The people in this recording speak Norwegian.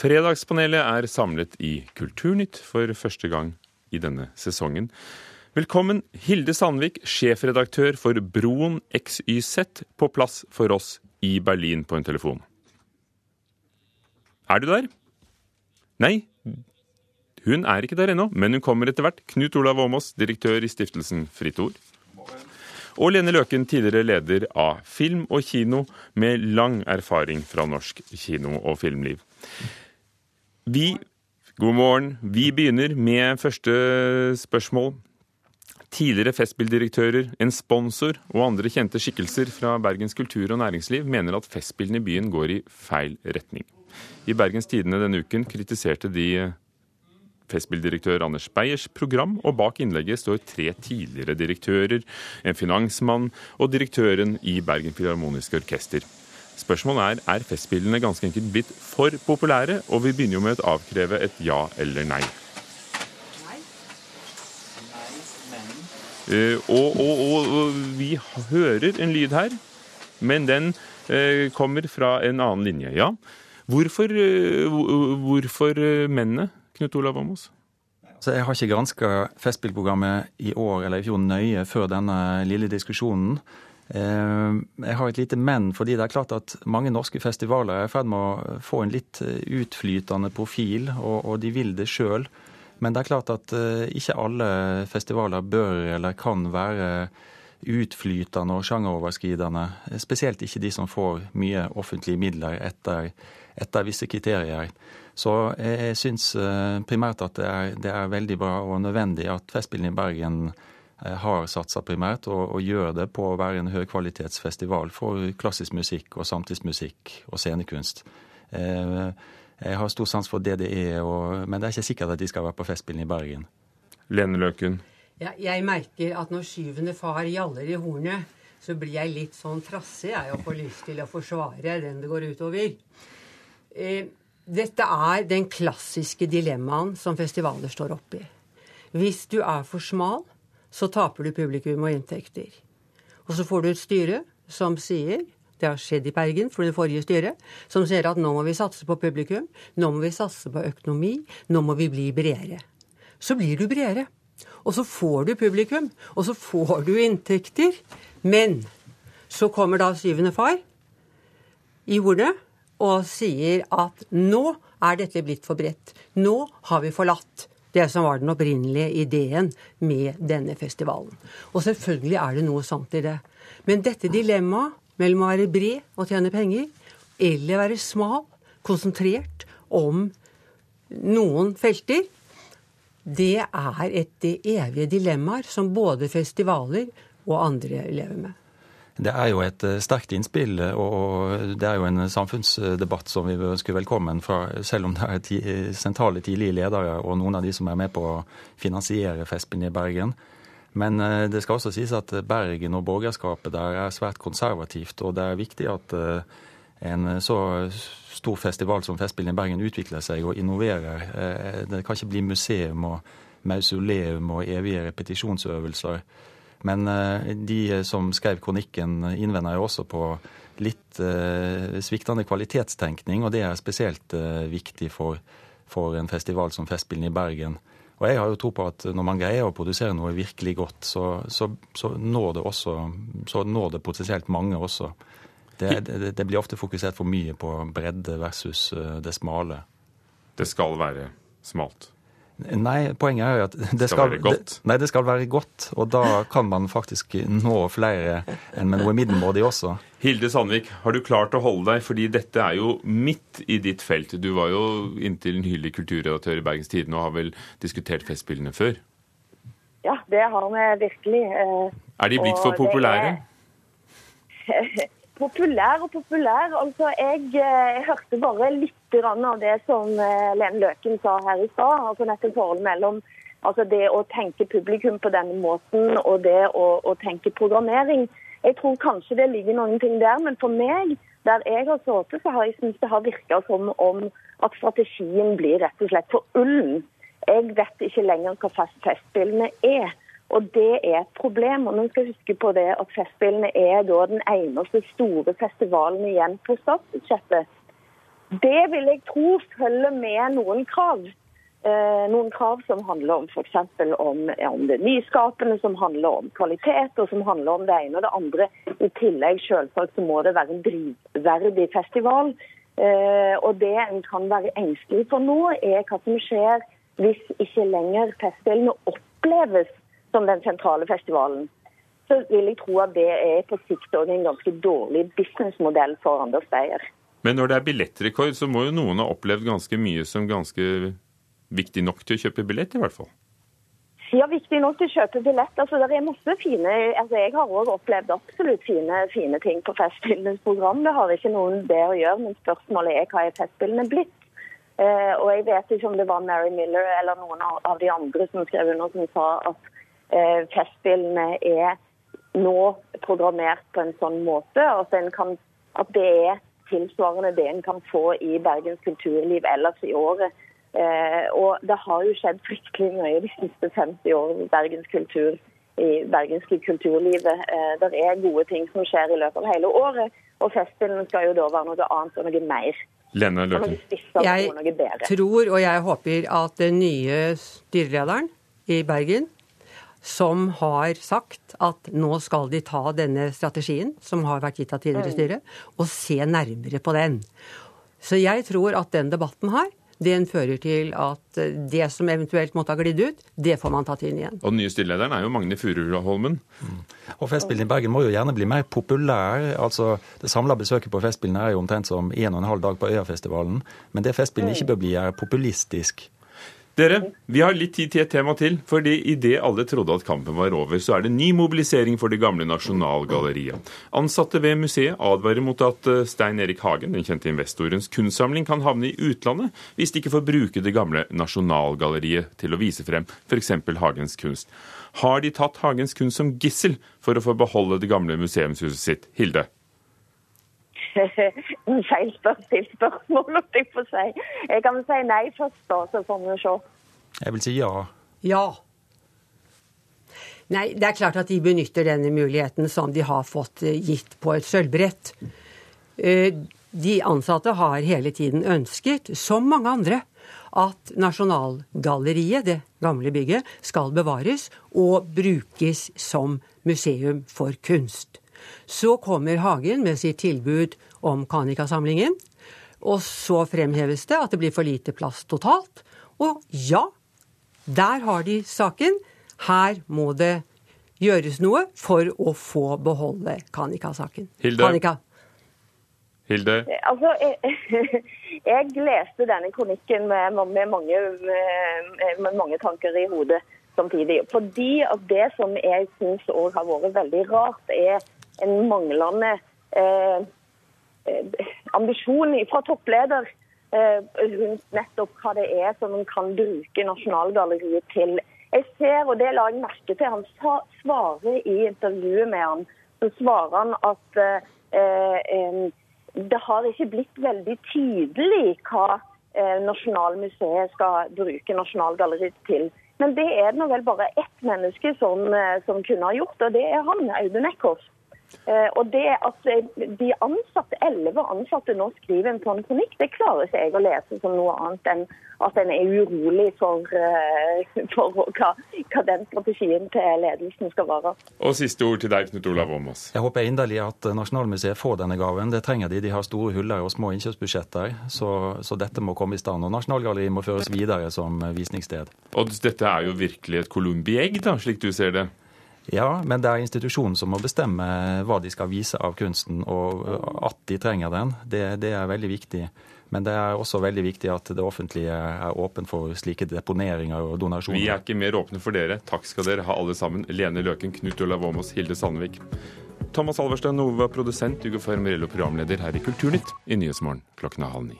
Fredagspanelet er samlet i Kulturnytt for første gang i denne sesongen. Velkommen, Hilde Sandvik, sjefredaktør for Broen XYZ, på plass for oss i Berlin på en telefon. Er du der? Nei, hun er ikke der ennå, men hun kommer etter hvert. Knut Olav Åmås, direktør i stiftelsen Fritt Ord. Og Lene Løken, tidligere leder av Film og kino, med lang erfaring fra norsk kino- og filmliv. Vi God morgen. Vi begynner med første spørsmål. Tidligere Festspilldirektører, en sponsor og andre kjente skikkelser fra Bergens kultur og næringsliv mener at Festspillene i byen går i feil retning. I Bergens Tidende denne uken kritiserte de Festspilldirektør Anders Beyers program, og bak innlegget står tre tidligere direktører, en finansmann og direktøren i Bergen Filharmoniske Orkester. Spørsmålet er er Festspillene ganske enkelt blitt for populære, og vi begynner jo med å avkreve et ja eller nei. Uh, og, og, og, og, vi hører en lyd her, men den uh, kommer fra en annen linje. Ja. Hvorfor, uh, hvorfor mennene, Knut Olav Åmås? Så jeg har ikke granska Festspillprogrammet i år eller i fjor nøye før denne lille diskusjonen. Eh, jeg har et lite men, fordi det er klart at mange norske festivaler er i ferd med å få en litt eh, utflytende profil, og, og de vil det sjøl. Men det er klart at eh, ikke alle festivaler bør eller kan være utflytende og sjangeroverskridende. Spesielt ikke de som får mye offentlige midler etter, etter visse kriterier. Så jeg syns primært at det er, det er veldig bra og nødvendig at Festspillene i Bergen har satsa primært, og, og, gjør det på å være en høykvalitetsfestival for klassisk musikk og samtidsmusikk og scenekunst. Eh, jeg har stor sans for DDE, og, men det er ikke sikkert at de skal være på Festspillene i Bergen. Lene Løken? Ja, jeg merker at når syvende far gjaller i hornet, så blir jeg litt sånn trassig jeg og får lyst til å forsvare den det går utover. Eh, dette er den klassiske dilemmaen som festivaler står oppi. Hvis du er for smal, så taper du publikum og inntekter. Og så får du et styre som sier det har skjedd i Bergen for det forrige styret, som sier at nå må vi satse på publikum, nå må vi satse på økonomi, nå må vi bli bredere. Så blir du bredere. Og så får du publikum, og så får du inntekter. Men så kommer da syvende far i ordet og sier at nå er dette blitt for bredt. Nå har vi forlatt det som var den opprinnelige ideen med denne festivalen. Og selvfølgelig er det noe sant i det. Men dette dilemmaet mellom å være bred og tjene penger, eller være smal, konsentrert om noen felter, det er et evige dilemmaer som både festivaler og andre lever med. Det er jo et eh, sterkt innspill, og det er jo en samfunnsdebatt som vi ønsker velkommen fra, selv om det er sentrale tidlige ledere og noen av de som er med på å finansiere Festspillene i Bergen. Men eh, det skal også sies at Bergen og borgerskapet der er svært konservativt, og det er viktig at eh, en så stor festival som Festspillene i Bergen utvikler seg og innoverer. Det kan ikke bli museum og mausoleum og evige repetisjonsøvelser. Men eh, de som skrev kronikken, innvender jo også på litt eh, sviktende kvalitetstenkning, og det er spesielt eh, viktig for, for en festival som Festspillene i Bergen. Og jeg har jo tro på at når man greier å produsere noe virkelig godt, så, så, så, når, det også, så når det potensielt mange også. Det, det, det, blir ofte fokusert for mye på bredde versus det smale. Det skal være smalt? Nei, poenget er jo at det skal, være godt. Det, nei, det skal være godt. Og da kan man faktisk nå flere enn med noe middelmådig også. Hilde Sandvik, har du klart å holde deg? Fordi dette er jo midt i ditt felt. Du var jo inntil nylig kulturredaktør i Bergens Tidende og har vel diskutert Festspillene før? Ja, det har vi virkelig. Eh, er de blitt for populære? populær og populær. Altså, jeg, jeg eh, hørte bare litt av det som eh, Lene Løken sa her i stad. Altså nettopp forholdet mellom altså det å tenke publikum på denne måten og det å, å, tenke programmering. Jeg tror kanskje det ligger noen ting der, men for meg, der jeg har sittet, så har jeg syntes det har virka som om at strategien blir rett og slett for ullen. Jeg vet ikke lenger hva Festspillene er. Og det er et problem. Og man skal huske på det at Festspillene er da den eneste store festivalen igjen på statsbudsjettet. Det vil jeg tro følger med noen krav. Eh, noen krav som handler om f.eks. Om, om det nyskapende, som handler om kvalitet og som handler om det ene og det andre. I tillegg selvsagt så må det være en drivverdig festival. Eh, og det en kan være engstelig for nå, er hva som skjer hvis ikke lenger festspillene oppleves som den sentrale festivalen. Så vil jeg tro at det er på sikt òg en ganske dårlig businessmodell for Anders Beyer. Men når det er billettrekord, så må jo noen ha opplevd ganske mye som ganske viktig nok til å kjøpe billett, i hvert fall? Ja, viktig nok til å kjøpe billett. Altså, det er masse fine, altså, Jeg har òg opplevd absolutt fine, fine ting på Festspillenes program. Det har ikke noen det å gjøre, men spørsmålet er hva er Festspillene blitt? Eh, og Jeg vet ikke om det var Mary Miller eller noen av de andre som skrev under som sa at Festspillene er nå programmert på en sånn måte at, kan, at det er tilsvarende det en kan få i Bergens kulturliv ellers i året. Eh, og det har jo skjedd fryktelig mye de siste 50 årene i Bergens kultur, i bergenske kulturlivet. Eh, det er gode ting som skjer i løpet av hele året, og festspillene skal jo da være noe annet og noe mer. Lene Løken. Jeg tror og jeg håper at den nye styrelederen i Bergen som har sagt at nå skal de ta denne strategien, som har vært gitt av tidligere styre, og se nærmere på den. Så jeg tror at den debatten her, den fører til at det som eventuelt måtte ha glidd ut, det får man tatt inn igjen. Og den nye styrelederen er jo Magne Furuholmen. Mm. Og Festspillene i Bergen må jo gjerne bli mer populær. Altså, Det samla besøket på Festspillene er jo omtrent som en og en halv dag på Øyafestivalen. Men det Festspillene ikke bør bli, er populistisk. Dere, vi har litt tid til et tema til. fordi idet alle trodde at kampen var over, så er det ny mobilisering for det gamle Nasjonalgalleriet. Ansatte ved museet advarer mot at eh, Stein Erik Hagen, den kjente investorens kunstsamling, kan havne i utlandet hvis de ikke får bruke det gamle Nasjonalgalleriet til å vise frem f.eks. Hagens kunst. Har de tatt Hagens kunst som gissel for å få beholde det gamle museumshuset sitt? Hilde? feil spørsmål, holdt jeg få si. Jeg kan si nei først, da, så får vi se. Jeg vil si ja. Ja. Nei, det er klart at de benytter denne muligheten som de har fått eh, gitt på et sølvbrett. Eh, de ansatte har hele tiden ønsket, som mange andre, at Nasjonalgalleriet, det gamle bygget, skal bevares og brukes som museum for kunst. Så kommer Hagen med sitt tilbud om Kanika-samlingen. Og så fremheves det at det blir for lite plass totalt. Og ja, der har de saken. Her må det gjøres noe for å få beholde Kanika-saken. Hilde? Kanika. Hilde? Altså, jeg, jeg, leste denne kronikken med, med, mange, med, med mange tanker i hodet samtidig. Fordi at det som jeg syns òg har vært veldig rart, er en manglende eh, eh, ambisjon fra toppleder eh, rundt nettopp hva det er som man kan bruke Nasjonalgalleriet til. Jeg ser, og det la jeg merke til, han svarer i intervjuet med han, så svarer han at eh, det har ikke blitt veldig tydelig hva eh, Nasjonalmuseet skal bruke Nasjonalgalleriet til. Men det er det vel bare ett menneske som, som kunne ha gjort, og det er han, Audun Eckhoff. Eh, og det at de ansatte, elleve ansatte nå skriver en sånn kronikk, det klarer ikke jeg å lese som noe annet enn at en er urolig for, eh, for hva, hva, den strategien til ledelsen skal være. Og siste ord til deg, Knut Olav Åmås. Jeg håper inderlig at Nasjonalmuseet får denne gaven. Det trenger de. De har store huller og små innkjøpsbudsjetter, så, så dette må komme i stand. Og Nasjonalgalleriet må føres videre som visningssted. Og dette er jo virkelig et columbi egg, da, slik du ser det? Ja, men det er institusjonen som må bestemme hva de skal vise av kunsten, og at de trenger den. Det, det er veldig viktig. Men det er også veldig viktig at det offentlige er åpen for slike deponeringer og donasjoner. Vi er ikke mer åpne for dere. Takk skal dere ha alle sammen. Lene Løken, Knut Olav Åmås, Hilde Sandvik. Thomas Alverstein Ove produsent, Ugo Fermarello programleder her i Kulturnytt i Nyhetsmorgen klokken halv ni.